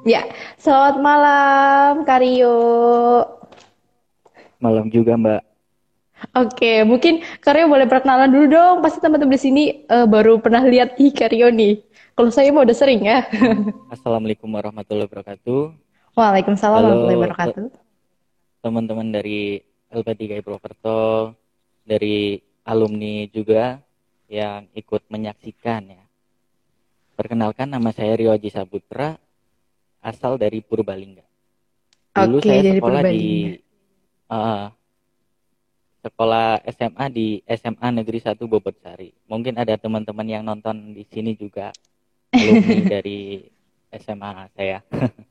Ya, selamat malam Karyo. Malam juga Mbak. Oke, mungkin Karyo boleh perkenalan dulu dong. Pasti teman-teman di sini uh, baru pernah lihat ih Karyo nih. Kalau saya mau udah sering ya. Assalamualaikum warahmatullahi wabarakatuh. Waalaikumsalam warahmatullahi wabarakatuh. Teman-teman dari LP3 Purwokerto, dari alumni juga yang ikut menyaksikan ya. Perkenalkan nama saya Rio Haji Saputra, asal dari Purbalingga. Dulu Oke, saya sekolah di uh, sekolah SMA di SMA Negeri 1 Bobotsari. Mungkin ada teman-teman yang nonton di sini juga alumni dari SMA saya.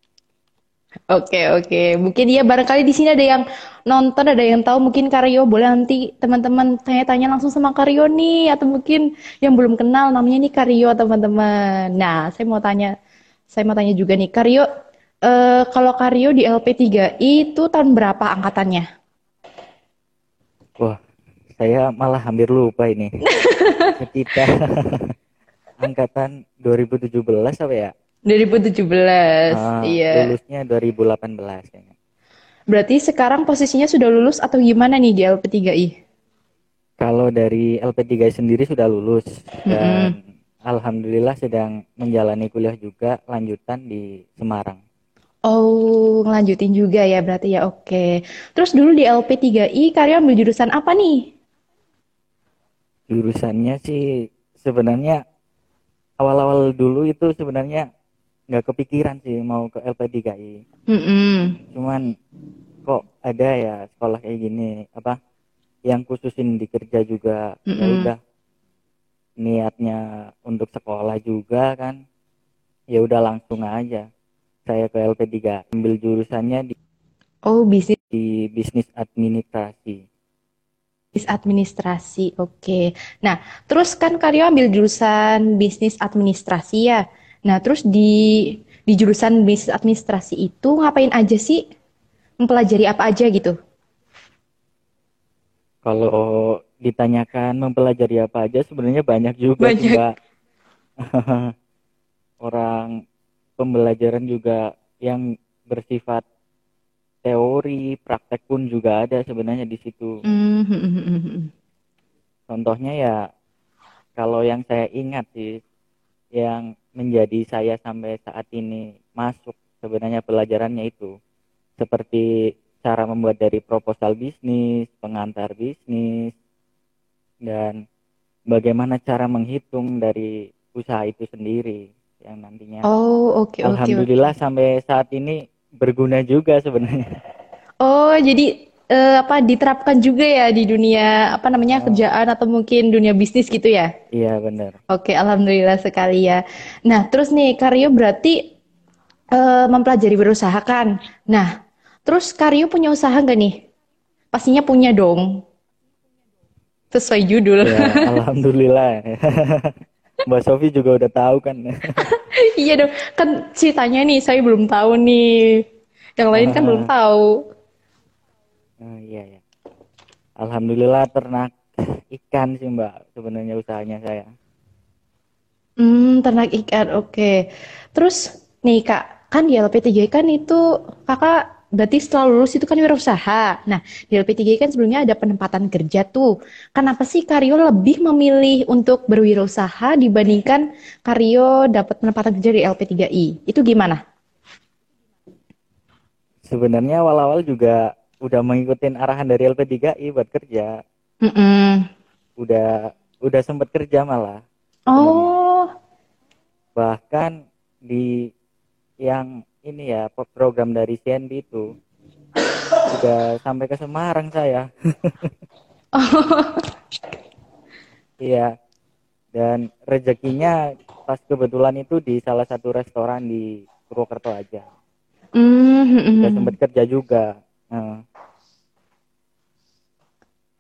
Oke, oke. Mungkin ya barangkali di sini ada yang nonton, ada yang tahu mungkin Karyo. Boleh nanti teman-teman tanya-tanya langsung sama Karyo nih atau mungkin yang belum kenal namanya nih Karyo teman-teman. Nah, saya mau tanya saya mau tanya juga nih, Karyo eh, kalau Karyo di LP3I itu tahun berapa angkatannya? Wah, saya malah hampir lupa ini. Sekitar angkatan 2017 apa ya? 2017. Ah, Iya. lulusnya 2018 kayaknya. Berarti sekarang posisinya sudah lulus atau gimana nih di LP3I? Kalau dari LP3 sendiri sudah lulus dan alhamdulillah sedang menjalani kuliah juga lanjutan di Semarang. Oh, ngelanjutin juga ya berarti ya. Oke. Terus dulu di LP3I Karyo ambil jurusan apa nih? Jurusannya sih sebenarnya awal-awal dulu itu sebenarnya nggak kepikiran sih mau ke LP3I. Mm-mm. Cuman kok ada ya sekolah kayak gini apa yang khususin di kerja juga ya Mm-mm. udah niatnya untuk sekolah juga kan ya udah langsung aja saya ke LP3 ambil jurusannya di, Oh, bisnis di bisnis administrasi administrasi. Oke. Nah, terus kan Karyo ambil jurusan bisnis administrasi ya. Nah, terus di di jurusan bisnis administrasi itu ngapain aja sih? Mempelajari apa aja gitu? kalau ditanyakan mempelajari apa aja sebenarnya banyak juga sih Banyak. Mbak orang pembelajaran juga yang bersifat teori praktek pun juga ada sebenarnya di situ Hmm, hmm, hmm, hmm, hmm. Contohnya ya kalau yang saya ingat sih yang menjadi saya sampai saat ini masuk sebenarnya pelajarannya itu seperti cara membuat dari proposal bisnis, pengantar bisnis dan bagaimana cara menghitung dari usaha itu sendiri yang nantinya Oh, oke, oke. alhamdulillah sampai saat ini berguna juga sebenarnya. Oh, jadi eh, apa diterapkan juga ya di dunia apa namanya Oh. kerjaan atau mungkin dunia bisnis gitu ya? Iya benar. Oke, alhamdulillah sekali ya. Nah, terus nih Karyo berarti eh, mempelajari berusaha kan? Nah, terus Karyo punya usaha nggak nih? Pastinya punya dong. Sesuai judul. Ya, alhamdulillah. Mbak Sofi juga udah tahu kan. Iya dong. Kan ceritanya nih saya belum tahu nih. Yang lain kan belum tahu. Oh, iya ya. Alhamdulillah ternak ikan sih Mbak sebenarnya usahanya saya. Hmm, ternak ikan. Oke. Terus nih Kak, kan di LP3 kan itu Kakak berarti setelah lulus itu kan wirausaha. Nah, di LP3 kan sebelumnya ada penempatan kerja tuh. Kenapa sih Karyo lebih memilih untuk berwirausaha dibandingkan Karyo dapat penempatan kerja di LP3I? Itu gimana? Sebenarnya awal-awal juga udah mengikuti arahan dari LP3I buat kerja. Mm-mm. Udah udah sempat kerja malah. Oh, Bahkan di yang ini ya program dari CNB itu udah sampai ke Semarang saya. Iya. Dan rezekinya pas kebetulan itu di salah satu restoran di Purwokerto aja. Hmm, hmm, hmm, Udah hmm. sempat kerja juga. Nah,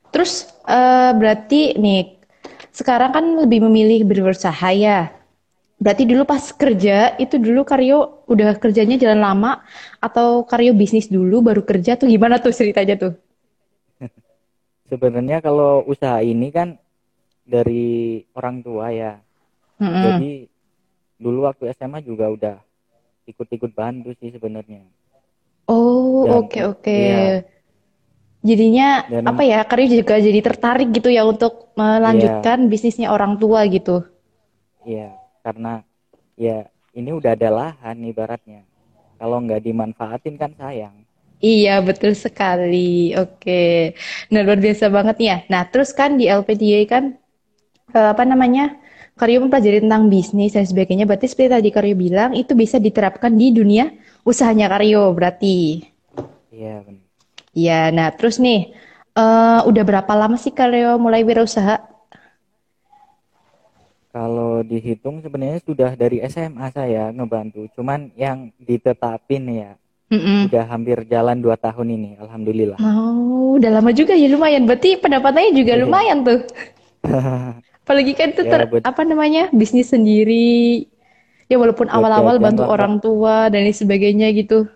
Terus eh, berarti nih sekarang kan lebih memilih berwirausaha ya. Berarti dulu pas kerja itu dulu Karyo udah kerjanya jalan lama atau Karyo bisnis dulu baru kerja tuh gimana tuh ceritanya tuh? sebenarnya kalau usaha ini kan dari orang tua ya. Mm-mm. Jadi dulu waktu SMA juga udah ikut-ikut bantu sih sebenarnya Oh, oke oke. iya Jadinya apa dan ya, Karyo juga jadi tertarik gitu ya untuk melanjutkan bisnisnya orang tua gitu. iya karena ya ini udah ada lahan ibaratnya kalau nggak dimanfaatin kan sayang Iya, betul sekali. Oke. Nah, luar biasa banget nih ya. Nah, terus kan di LPDA kan eh, apa namanya? Karyo mempelajari tentang bisnis dan sebagainya. Berarti seperti tadi Karyo bilang, itu bisa diterapkan di dunia usahanya Karyo berarti. iya benar Iya, nah terus nih, eh, udah berapa lama sih Karyo mulai wirausaha? Kalau dihitung sebenarnya sudah dari SMA saya ngebantu, cuman yang ditetapin ya Mm-mm. udah hampir jalan dua tahun ini, alhamdulillah. Oh, udah lama juga ya lumayan. Berarti pendapatannya juga Iya, lumayan tuh. Apalagi kan itu ter, ya apa namanya bisnis sendiri. Ya walaupun awal-awal bantu orang tua dan lain sebagainya gitu.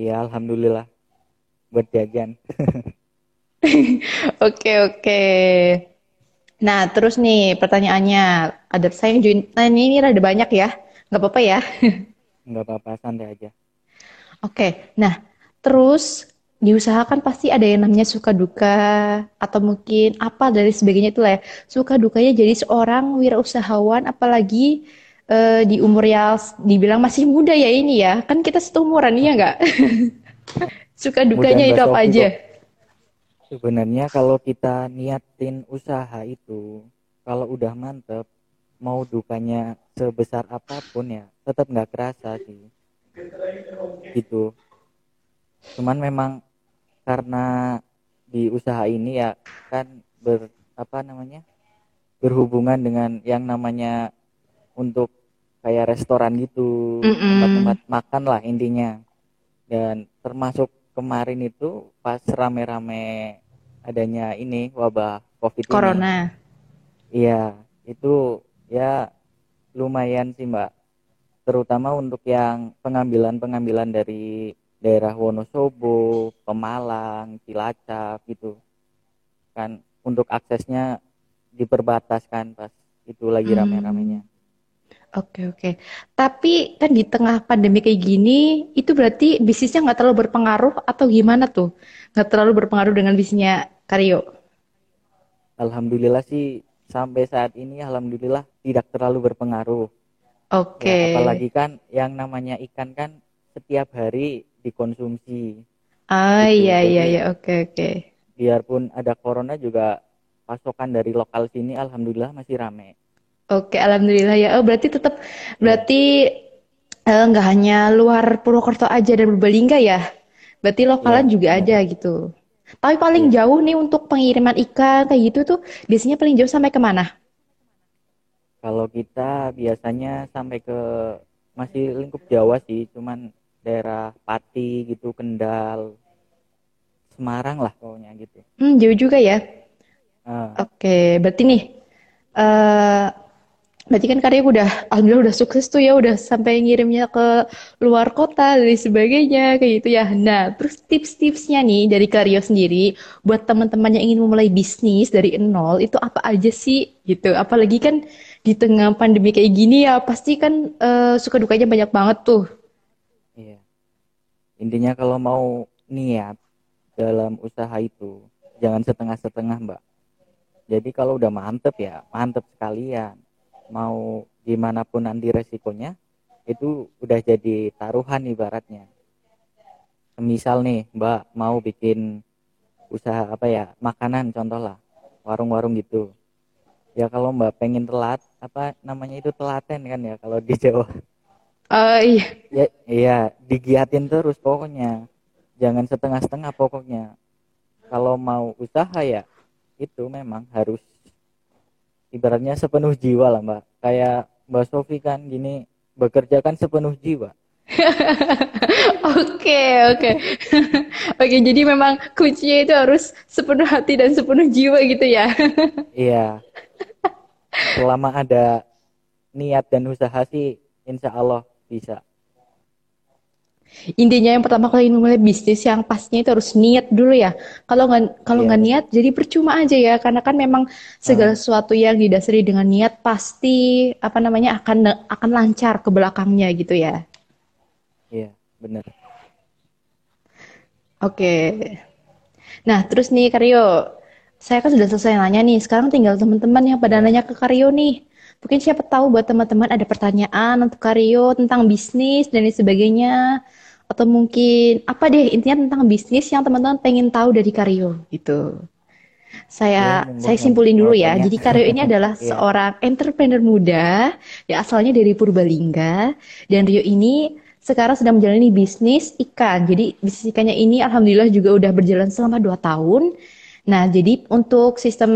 Iya, alhamdulillah buat jajan. Oke oke. Nah terus nih pertanyaannya ada saya yang join. Nah ini, ini rada banyak ya. Nggak apa-apa ya. Nggak apa-apa, santai aja. Oke. Nah terus diusahakan pasti ada yang namanya suka duka atau mungkin apa dari sebagainya itulah ya. Suka dukanya jadi seorang wirausahawan apalagi eh, di umur yang dibilang masih muda ya ini ya. Kan kita seumuran ya nggak? Suka Mudah dukanya itu Mbak apa aja? kok. Sebenarnya kalau kita niatin usaha itu, kalau udah mantep, mau dukanya sebesar apa pun ya, tetap nggak kerasa sih. Gitu. Cuman memang karena di usaha ini ya kan ber apa namanya berhubungan dengan yang namanya untuk kayak restoran gitu tempat-tempat makan lah intinya dan termasuk kemarin itu pas rame-rame adanya ini wabah COVID ini Corona. iya itu ya lumayan sih Mbak terutama untuk yang pengambilan-pengambilan dari daerah Wonosobo, Pemalang, Cilacap gitu kan untuk aksesnya diperbataskan pas itu lagi Hmm. rame-ramenya Oke, oke. Tapi kan di tengah pandemi kayak gini, itu berarti bisnisnya nggak terlalu berpengaruh atau gimana tuh? Nggak terlalu berpengaruh dengan bisnisnya Karyo. Alhamdulillah sih sampai saat ini alhamdulillah tidak terlalu berpengaruh Oke. ya apalagi kan yang namanya ikan kan setiap hari dikonsumsi Ah, gitu iya, iya, iya. Oke, oke. biarpun ada corona juga pasokan dari lokal sini alhamdulillah masih rame Oke, alhamdulillah ya. Oh, berarti tetap, ya berarti eh, nggak hanya luar Purwokerto aja dan Purbalingga ya. Berarti lokalan iya juga benar ada gitu. Tapi paling iya jauh nih untuk pengiriman ikan kayak gitu tuh, biasanya paling jauh sampai ke mana? kalau kita biasanya sampai ke masih lingkup Jawa sih cuman daerah Pati gitu Kendal Semarang lah pokoknya gitu Hmm, jauh juga ya. Ah, Oke, berarti nih, eh berarti kan karya udah, alhamdulillah udah sukses tuh ya, udah sampai ngirimnya ke luar kota dan sebagainya, kayak gitu ya. Nah, terus tips-tipsnya nih dari Karyo sendiri, buat teman-teman yang ingin memulai bisnis dari nol, itu apa aja sih, gitu. Apalagi kan di tengah pandemi kayak gini ya, pasti kan eh, suka dukanya banyak banget tuh. iya intinya kalau mau niat dalam usaha itu jangan setengah-setengah mbak jadi kalau udah mantep ya mantep sekalian mau gimana pun nanti resikonya itu udah jadi taruhan ibaratnya. Misal nih mbak mau bikin usaha apa ya makanan contoh lah warung-warung gitu. Ya kalau mbak pengen telat apa namanya itu telaten kan ya kalau di Jawa? Eh iya, ya iya digiatin terus pokoknya. Jangan setengah-setengah pokoknya. Kalau mau usaha ya itu memang harus ibaratnya sepenuh jiwa lah mbak kayak mbak Sofi kan gini bekerja kan sepenuh jiwa Oke, oke. Oke, jadi memang kuncinya itu harus sepenuh hati dan sepenuh jiwa gitu ya. iya selama ada niat dan usaha sih insya Allah bisa Intinya yang pertama kali memulai bisnis yang pastinya itu harus niat dulu ya. Kalau nggak kalau Iya, nggak benar. niat jadi percuma aja ya karena kan memang segala Ah, sesuatu yang didasari dengan niat pasti apa namanya akan akan lancar ke belakangnya gitu ya. iya, benar. Oke. Nah, terus nih Karyo, saya kan sudah selesai nanya nih. Sekarang tinggal teman-teman yang pada Iya. nanya ke Karyo nih. Mungkin siapa tahu buat teman-teman ada pertanyaan untuk Karyo tentang bisnis dan lain sebagainya. Atau mungkin apa deh intinya tentang bisnis yang teman-teman pengen tahu dari Karyo gitu. Ya, Saya monggo saya simpulin dulu ya. Jadi Karyo ini adalah Iya, seorang entrepreneur muda ya asalnya dari Purbalingga dan Rio ini sekarang sedang menjalani bisnis ikan. Jadi bisnis ikannya ini alhamdulillah juga udah berjalan selama 2 tahun. Nah, jadi untuk sistem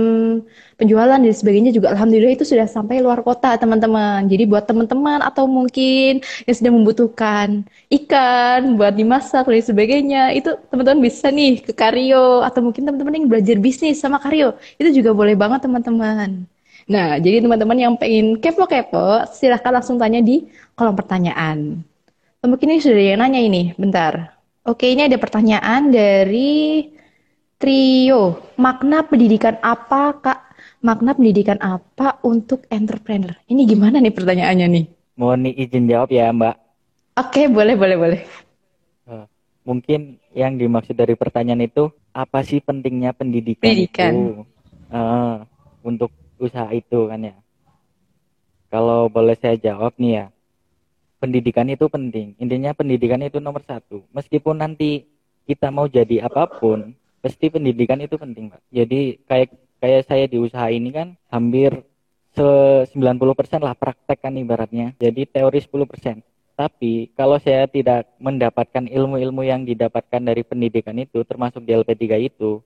penjualan dan sebagainya juga alhamdulillah itu sudah sampai luar kota, teman-teman. Jadi buat teman-teman atau mungkin yang sedang membutuhkan ikan buat dimasak dan sebagainya, itu teman-teman bisa nih ke Karyo atau mungkin teman-teman yang belajar bisnis sama Karyo. Itu juga boleh banget, teman-teman. Nah, jadi teman-teman yang pengen kepo-kepo, silahkan langsung tanya di kolom pertanyaan. Mungkin ini sudah ada yang nanya ini, bentar. Oke, ini ada pertanyaan dari Trio. Makna pendidikan apa, Kak? Makna pendidikan apa untuk entrepreneur? Ini gimana nih pertanyaannya nih? mohon izin jawab ya, Mbak. Oke, boleh, boleh, boleh. Eh, Mungkin yang dimaksud dari pertanyaan itu apa sih pentingnya pendidikan Pendidikan. itu Eh, untuk usaha itu kan ya? Kalau boleh saya jawab nih ya, pendidikan itu penting. Intinya pendidikan itu nomor satu. Meskipun nanti kita mau jadi apa pun, pasti pendidikan itu penting, Pak. Jadi kayak kayak saya di usaha ini kan hampir se 90% lah praktek kan ibaratnya. Jadi teori 10%. Tapi kalau saya tidak mendapatkan ilmu-ilmu yang didapatkan dari pendidikan itu, termasuk di LP3 itu,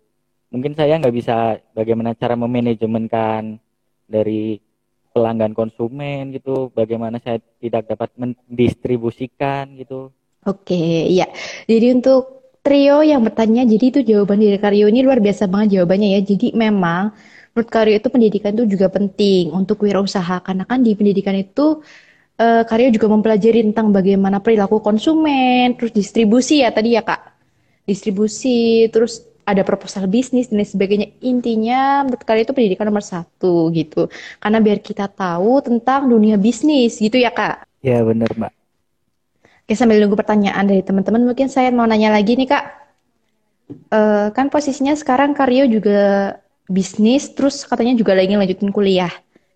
mungkin saya nggak bisa bagaimana cara memanajemenkan dari pelanggan konsumen gitu, bagaimana saya tidak dapat mendistribusikan gitu. Oke, iya. Jadi untuk trio yang bertanya, jadi itu jawaban dari Karyo ini luar biasa banget jawabannya ya. Jadi memang menurut Karyo itu pendidikan itu juga penting untuk wirausaha. Karena kan di pendidikan itu eh, Karyo juga mempelajari tentang bagaimana perilaku konsumen, terus distribusi ya tadi ya Kak. Distribusi, terus ada proposal bisnis dan lain sebagainya. Intinya menurut Karyo itu pendidikan nomor satu gitu. Karena biar kita tahu tentang dunia bisnis gitu ya Kak. Ya benar Mbak. Oke, sambil nunggu pertanyaan dari teman-teman, mungkin saya mau nanya lagi nih, Kak. Eh, kan posisinya sekarang Karyo juga bisnis, terus katanya juga lagi lanjutin kuliah.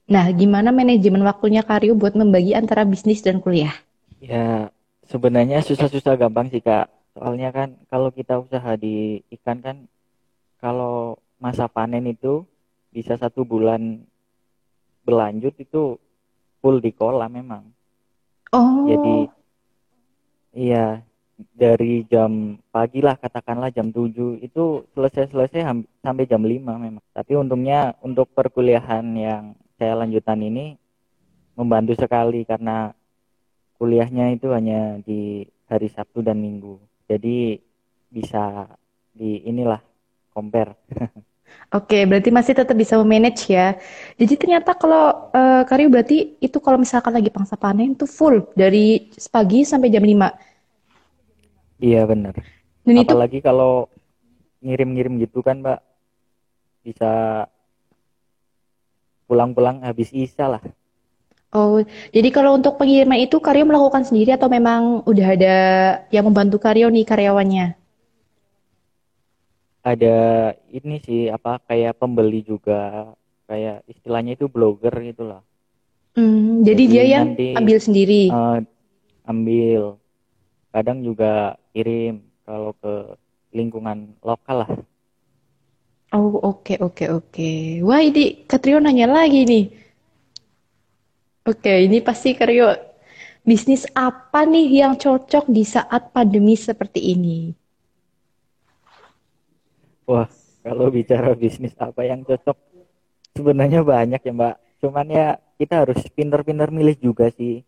Nah, gimana manajemen waktunya Karyo buat membagi antara bisnis dan kuliah? Ya sebenarnya susah-susah gampang sih Kak. Soalnya kan kalau kita usaha di ikan kan kalau masa panen itu bisa satu bulan berlanjut itu full di kolam memang. Jadi Oh, iya dari jam pagi lah katakanlah jam 7 itu selesai-selesai sampai jam 5 memang. Tapi untungnya untuk perkuliahan yang saya lanjutan ini membantu sekali karena kuliahnya itu hanya di hari Sabtu dan Minggu. Jadi bisa di inilah compare. oke, berarti masih tetap bisa memanage ya. Jadi ternyata kalau eh, Karyo berarti itu kalau misalkan lagi pangsa panen itu full dari pagi sampai jam 5. Iya benar. Dan itu Apalagi kalau ngirim-ngirim gitu kan Mbak bisa pulang-pulang habis isa lah. Oh, jadi kalau untuk pengiriman itu Karyo melakukan sendiri atau memang udah ada yang membantu Karyo nih karyawannya? Ada ini sih apa kayak pembeli juga kayak istilahnya itu blogger gitu lah. Hmm, jadi Jadi dia yang nanti ambil sendiri. eh, ambil kadang juga kirim kalau ke lingkungan lokal lah. Oh, oke, oke, oke. Wah, ini Katrio nanya lagi nih. Oke, ini pasti Karyo bisnis apa nih yang cocok di saat pandemi seperti ini? Wah, kalau bicara bisnis apa yang cocok, sebenarnya banyak ya Mbak. Cuman ya kita harus pintar-pintar milih juga sih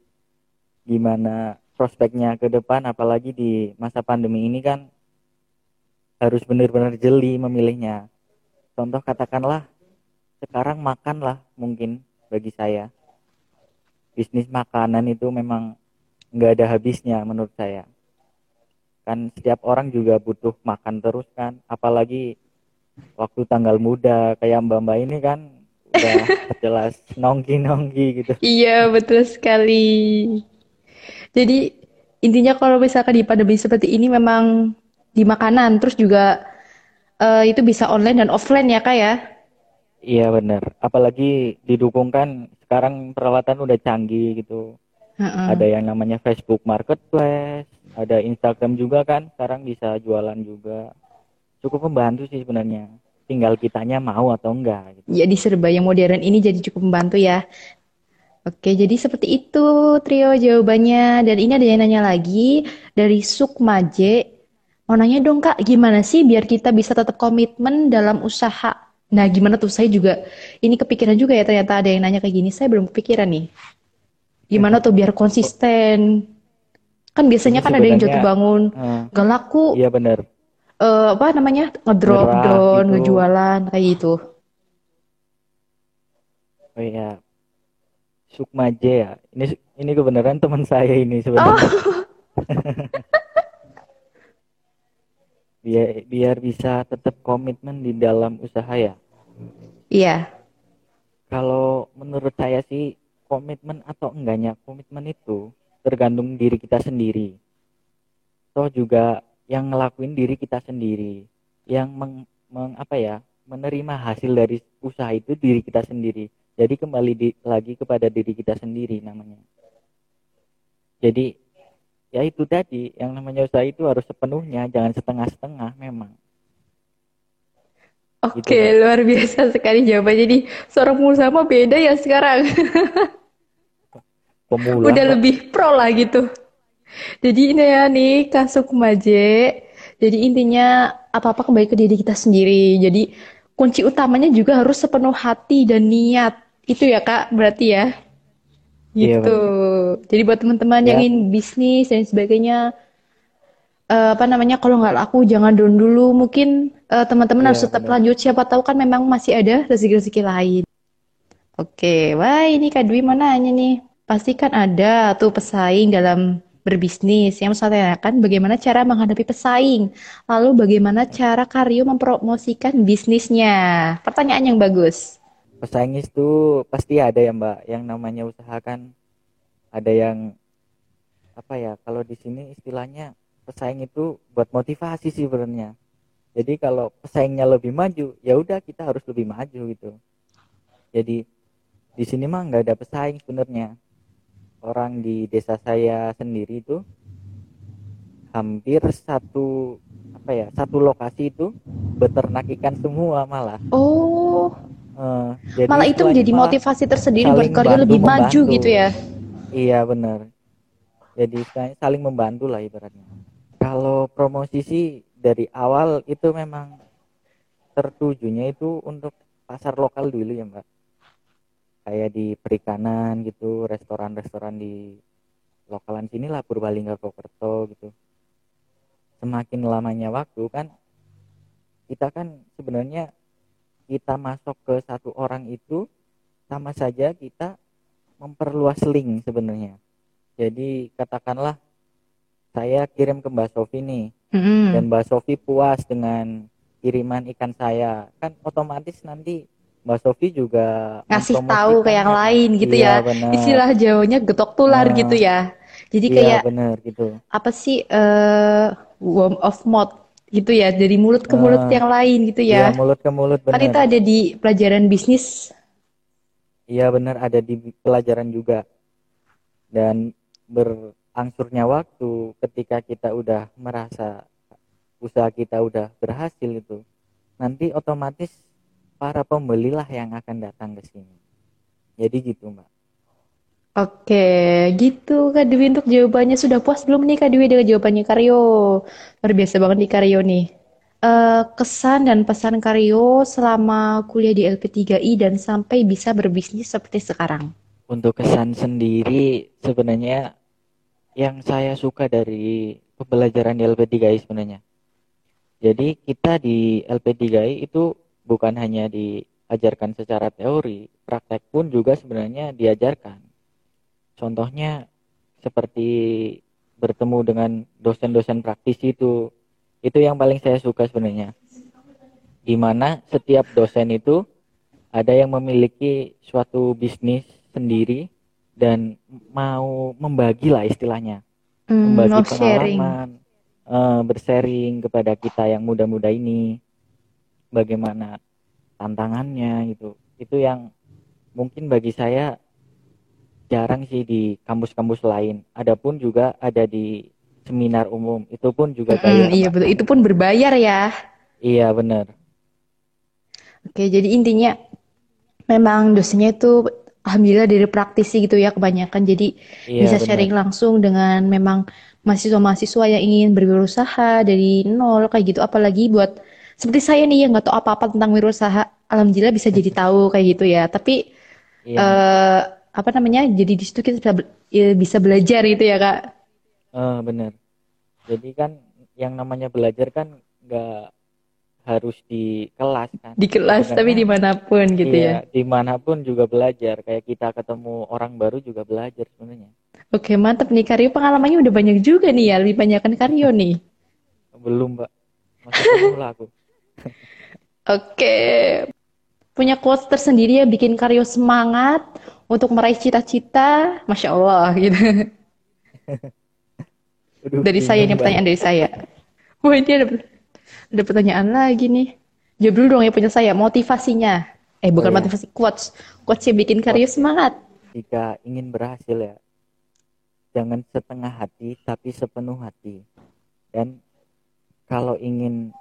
gimana prospeknya ke depan, apalagi di masa pandemi ini kan harus benar-benar jeli memilihnya. Contoh katakanlah sekarang makanlah mungkin bagi saya. Bisnis makanan itu memang nggak ada habisnya menurut saya. Kan setiap orang juga butuh makan terus kan apalagi waktu tanggal muda kayak mbak mbak ini kan udah jelas nongki nongki gitu Iya, betul sekali. Jadi intinya kalau misalkan di pandemi seperti ini memang di makanan, terus juga eh, itu bisa online dan offline ya Kak ya? iya bener apalagi didukung kan sekarang peralatan udah canggih gitu ada Heeh. yang namanya Facebook Marketplace ada Instagram juga kan sekarang bisa jualan juga cukup membantu sih sebenarnya tinggal kitanya mau atau enggak gitu Jadi serba yang modern ini jadi cukup membantu ya. Oke, jadi seperti itu trio jawabannya. Dan ini ada yang nanya lagi dari Sukmaje. Mau nanya dong Kak, gimana sih biar kita bisa tetap komitmen dalam usaha? Nah, gimana tuh? Saya juga ini kepikiran juga ya ternyata ada yang nanya kayak gini. Saya belum kepikiran nih. Gimana tuh biar konsisten? Kan biasanya kan ada yang jatuh bangun, eh, gak laku, iya bener. Eh, apa namanya, ngedrop nyerah down, gitu. ngejualan, kayak gitu. oh iya. Sukmaje ya. Ini ini kebenaran teman saya ini Oh, sebenarnya biar biar bisa tetap komitmen di dalam usaha ya. Iya. kalau menurut saya sih komitmen atau enggaknya komitmen itu tergantung diri kita sendiri. Toh juga yang ngelakuin diri kita sendiri yang meng, meng- apa ya menerima hasil dari usaha itu diri kita sendiri. Jadi kembali di- lagi kepada diri kita sendiri namanya. Jadi ya itu tadi yang namanya usaha itu harus sepenuhnya jangan setengah-setengah memang. Gitu Oke, mbak luar biasa sekali jawabannya. Jadi seorang pengusaha mah beda ya sekarang. pemula Udah lebih pro lah gitu. Jadi ini ya nih Kak Sukmaje. Jadi intinya apa-apa kembali ke diri kita sendiri. Jadi kunci utamanya juga harus sepenuh hati dan niat. Itu ya Kak, berarti ya. iya Gitu. benar Jadi buat teman-teman yang ya ingin bisnis dan sebagainya, eh, apa namanya kalau nggak laku jangan down dulu. Mungkin eh, teman-teman harus iya tetap benar lanjut. Siapa tahu kan memang masih ada rezeki-rezeki lain. Oke, wah ini Kak Dwi mau nanya nih. Pasti kan ada tuh pesaing dalam berbisnis. Yang saya tanyakan bagaimana cara menghadapi pesaing. Lalu bagaimana cara Karyo mempromosikan bisnisnya. Pertanyaan yang bagus. pesaing itu pasti ada ya mbak yang namanya usaha kan ada yang apa ya kalau di sini istilahnya pesaing itu buat motivasi sih sebenarnya jadi kalau pesaingnya lebih maju ya udah kita harus lebih maju gitu jadi di sini mah nggak ada pesaing sebenarnya orang di desa saya sendiri itu hampir satu apa ya satu lokasi itu beternak ikan semua malah. Oh, Eh, jadi malah itu menjadi motivasi tersendiri bantu lebih maju membantu. gitu ya. iya benar jadi saling membantu lah ibaratnya. Kalau promosi sih dari awal itu memang tertujunya itu untuk pasar lokal dulu ya mbak kayak di perikanan gitu restoran-restoran di lokalan sini lah Purbalingga Purwokerto gitu. Semakin lamanya waktu kan kita kan sebenarnya kita masuk ke satu orang itu sama saja kita memperluas link sebenarnya. Jadi katakanlah saya kirim ke Mbak Sofi nih dan Mm-mm. Mbak Sofi puas dengan kiriman ikan saya. Kan otomatis nanti Mbak Sofi juga Ngasih tahu ke yang lain gitu iya ya. Istilah Jawanya getok tular gitu nah ya. Jadi iya kayak benar gitu. apa sih eh word of mouth gitu ya dari mulut ke mulut nah yang lain gitu iya ya mulut ke mulut kan itu benar ada di pelajaran bisnis. Iya benar ada di pelajaran juga. Dan berangsurnya waktu ketika kita udah merasa usaha kita udah berhasil itu nanti otomatis para pembelilah yang akan datang ke sini. Jadi gitu mbak. Oke gitu Kak Dewi untuk jawabannya. Sudah puas belum nih Kak Dewi dengan jawabannya Karyo? Luar biasa banget nih Karyo nih. Eh, kesan dan pesan Karyo selama kuliah di LP3I dan sampai bisa berbisnis seperti sekarang? Untuk kesan sendiri sebenarnya yang saya suka dari pembelajaran di LP3I sebenarnya. Jadi kita di LP3I itu bukan hanya diajarkan secara teori praktek pun juga sebenarnya diajarkan. Contohnya seperti bertemu dengan dosen-dosen praktisi itu itu yang paling saya suka sebenarnya. Di mana setiap dosen itu ada yang memiliki suatu bisnis sendiri dan mau membagi lah istilahnya. Hmm, membagi mau sharing. pengalaman eh, bersharing kepada kita yang muda-muda ini bagaimana tantangannya gitu itu yang mungkin bagi saya jarang sih di kampus-kampus lain adapun juga ada di seminar umum itu pun juga bayar iya Mbak betul. Itu pun berbayar ya. iya benar Oke, jadi intinya memang dosennya itu alhamdulillah dari praktisi gitu ya kebanyakan. Jadi iya bisa benar sharing langsung dengan memang mahasiswa-mahasiswa yang ingin berwirausaha dari nol kayak gitu. Apalagi buat seperti saya nih yang nggak tahu apa-apa tentang wirausaha, alhamdulillah bisa jadi tahu kayak gitu ya. Tapi iya eh, apa namanya? Jadi di situ kita bisa, be- ya, bisa belajar gitu ya Kak. Eh, benar jadi kan yang namanya belajar kan nggak harus di kelas kan Di kelas tapi sebenarnya di mana pun gitu ya. iya di mana pun juga belajar kayak kita ketemu orang baru juga belajar sebenarnya Oke, mantap nih Karyo. Pengalamannya udah banyak juga nih ya. Lebih banyak kan Karyo nih. belum mbak masih pemula aku Oke. Punya quotes tersendiri ya bikin Karyo semangat untuk meraih cita-cita. Masya Allah gitu. Aduh, Dari saya ini pertanyaan dari saya. Wah ini ada, ada pertanyaan lagi nih. Jawab dulu dong ya punya saya. Motivasinya. Eh oh bukan ya motivasi, quotes. Quotes yang bikin Karyo semangat. jika ingin berhasil ya jangan setengah hati tapi sepenuh hati dan kalau ingin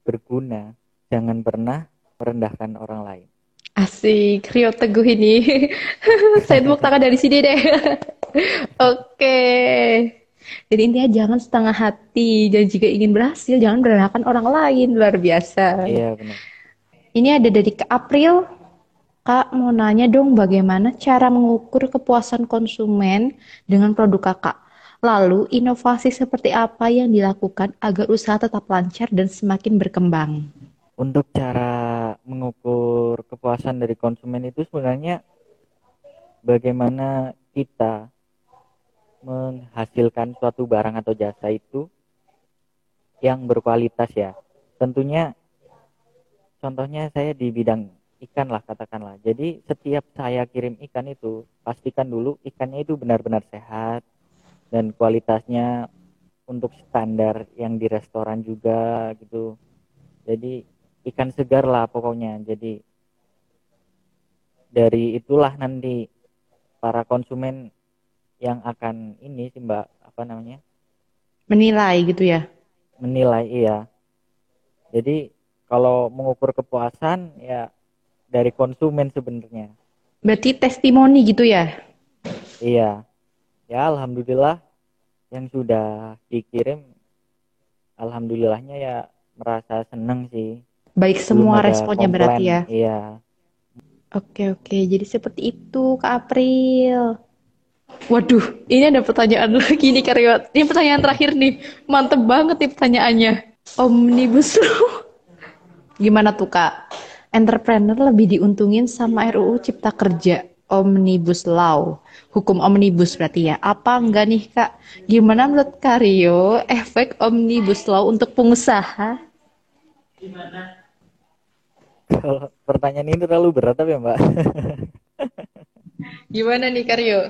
berguna jangan pernah merendahkan orang lain Asik, Rio Teguh ini. Saya tepuk tangan dari sini deh. Oke. Jadi intinya jangan setengah hati dan jika ingin berhasil jangan merendahkan orang lain. Luar biasa. iya benar Ini ada dari Kak April. Kak mau nanya dong bagaimana cara mengukur kepuasan konsumen dengan produk Kakak. Lalu inovasi seperti apa yang dilakukan agar usaha tetap lancar dan semakin berkembang? Untuk cara mengukur kepuasan dari konsumen itu sebenarnya bagaimana kita menghasilkan suatu barang atau jasa itu yang berkualitas ya. Tentunya contohnya saya di bidang ikan lah katakanlah. Jadi setiap saya kirim ikan itu pastikan dulu ikannya itu benar-benar sehat dan kualitasnya untuk standar yang di restoran juga gitu. Jadi ikan segar lah pokoknya. Jadi dari itulah nanti para konsumen yang akan ini sih Mbak apa namanya Menilai gitu ya. menilai iya. Jadi kalau mengukur kepuasan ya dari konsumen sebenarnya. Berarti testimoni gitu ya. Iya. Ya alhamdulillah yang sudah dikirim alhamdulillahnya ya merasa seneng sih. Baik Belum semua responnya berarti komplain. ya. Iya. Oke, oke. Jadi seperti itu, Kak April. Waduh, ini ada pertanyaan lagi nih, Karyot. Ini pertanyaan terakhir nih. Mantep banget nih pertanyaannya. Omnibus Law. Gimana tuh, Kak? Entrepreneur lebih diuntungin sama RUU Cipta Kerja. Omnibus Law. Hukum Omnibus berarti ya. Apa enggak nih, Kak? Gimana menurut Karyo efek Omnibus Law untuk pengusaha? Kalau pertanyaan ini terlalu berat tapi ya Mbak. Gimana nih, Karyo?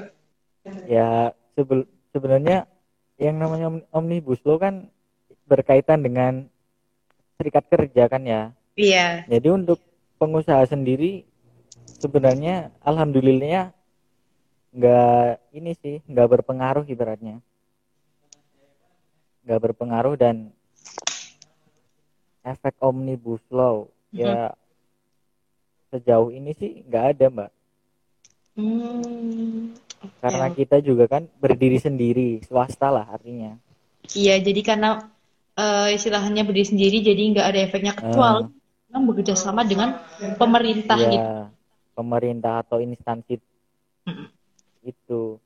ya sebel- sebenarnya yang namanya om- omnibus law kan berkaitan dengan serikat kerja kan ya. Iya. Jadi untuk pengusaha sendiri sebenarnya alhamdulillahnya nggak ini sih nggak berpengaruh ibaratnya nggak berpengaruh dan efek omnibus law ya sejauh ini sih nggak ada mbak Hmm, oke, karena kita juga kan berdiri sendiri swasta lah artinya Iya, jadi karena eh, istilahnya berdiri sendiri, jadi nggak ada efeknya kecuali memang bekerja sama dengan pemerintah gitu. ya pemerintah atau instansi Mm-mm. itu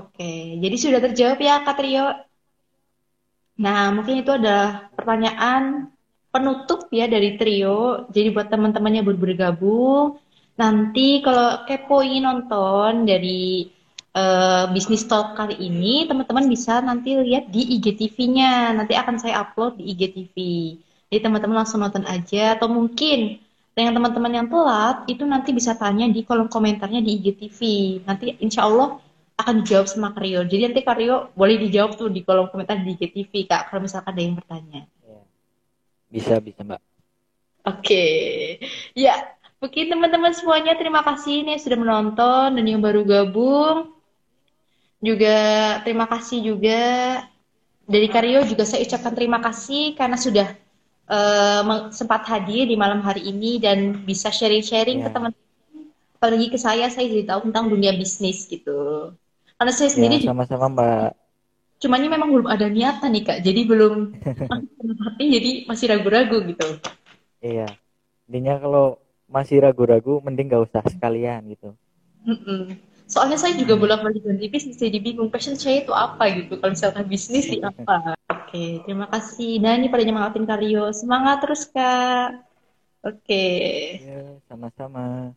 Oke, jadi sudah terjawab ya, Kak Trio. Nah, mungkin itu adalah pertanyaan penutup ya dari Trio. Jadi buat teman-teman yang baru bergabung, nanti kalau kepo nonton dari uh, bisnis talk kali ini, teman-teman bisa nanti lihat di IGTV-nya. Nanti akan saya upload di IGTV. Jadi teman-teman langsung nonton aja atau mungkin dengan teman-teman yang telat itu nanti bisa tanya di kolom komentarnya di IGTV. Nanti insya Allah akan dijawab sama Karyo. Jadi nanti Karyo boleh dijawab tuh di kolom komentar di IGTV Kak kalau misalkan ada yang bertanya. Bisa bisa Mbak. Oke, ya mungkin teman-teman semuanya terima kasih nih sudah menonton dan yang baru gabung juga terima kasih juga dari Karyo juga saya ucapkan terima kasih karena sudah uh, sempat hadir di malam hari ini dan bisa sharing-sharing yeah. ke iya. teman-teman apalagi ke saya saya jadi tahu tentang dunia bisnis gitu karena saya sendiri ya, sama-sama mbak cuman memang belum ada niatan nih kak jadi belum hati jadi masih ragu-ragu gitu iya intinya kalau masih ragu-ragu mending gak usah sekalian gitu mm -mm. Soalnya saya juga bolak balik ganti bisnis, jadi bingung passion saya itu apa gitu. Kalau misalkan bisnis di apa? Oke, terima kasih. Nah ini pada nyemangatin Karyo. Semangat terus kak. Oke. Ya, sama-sama.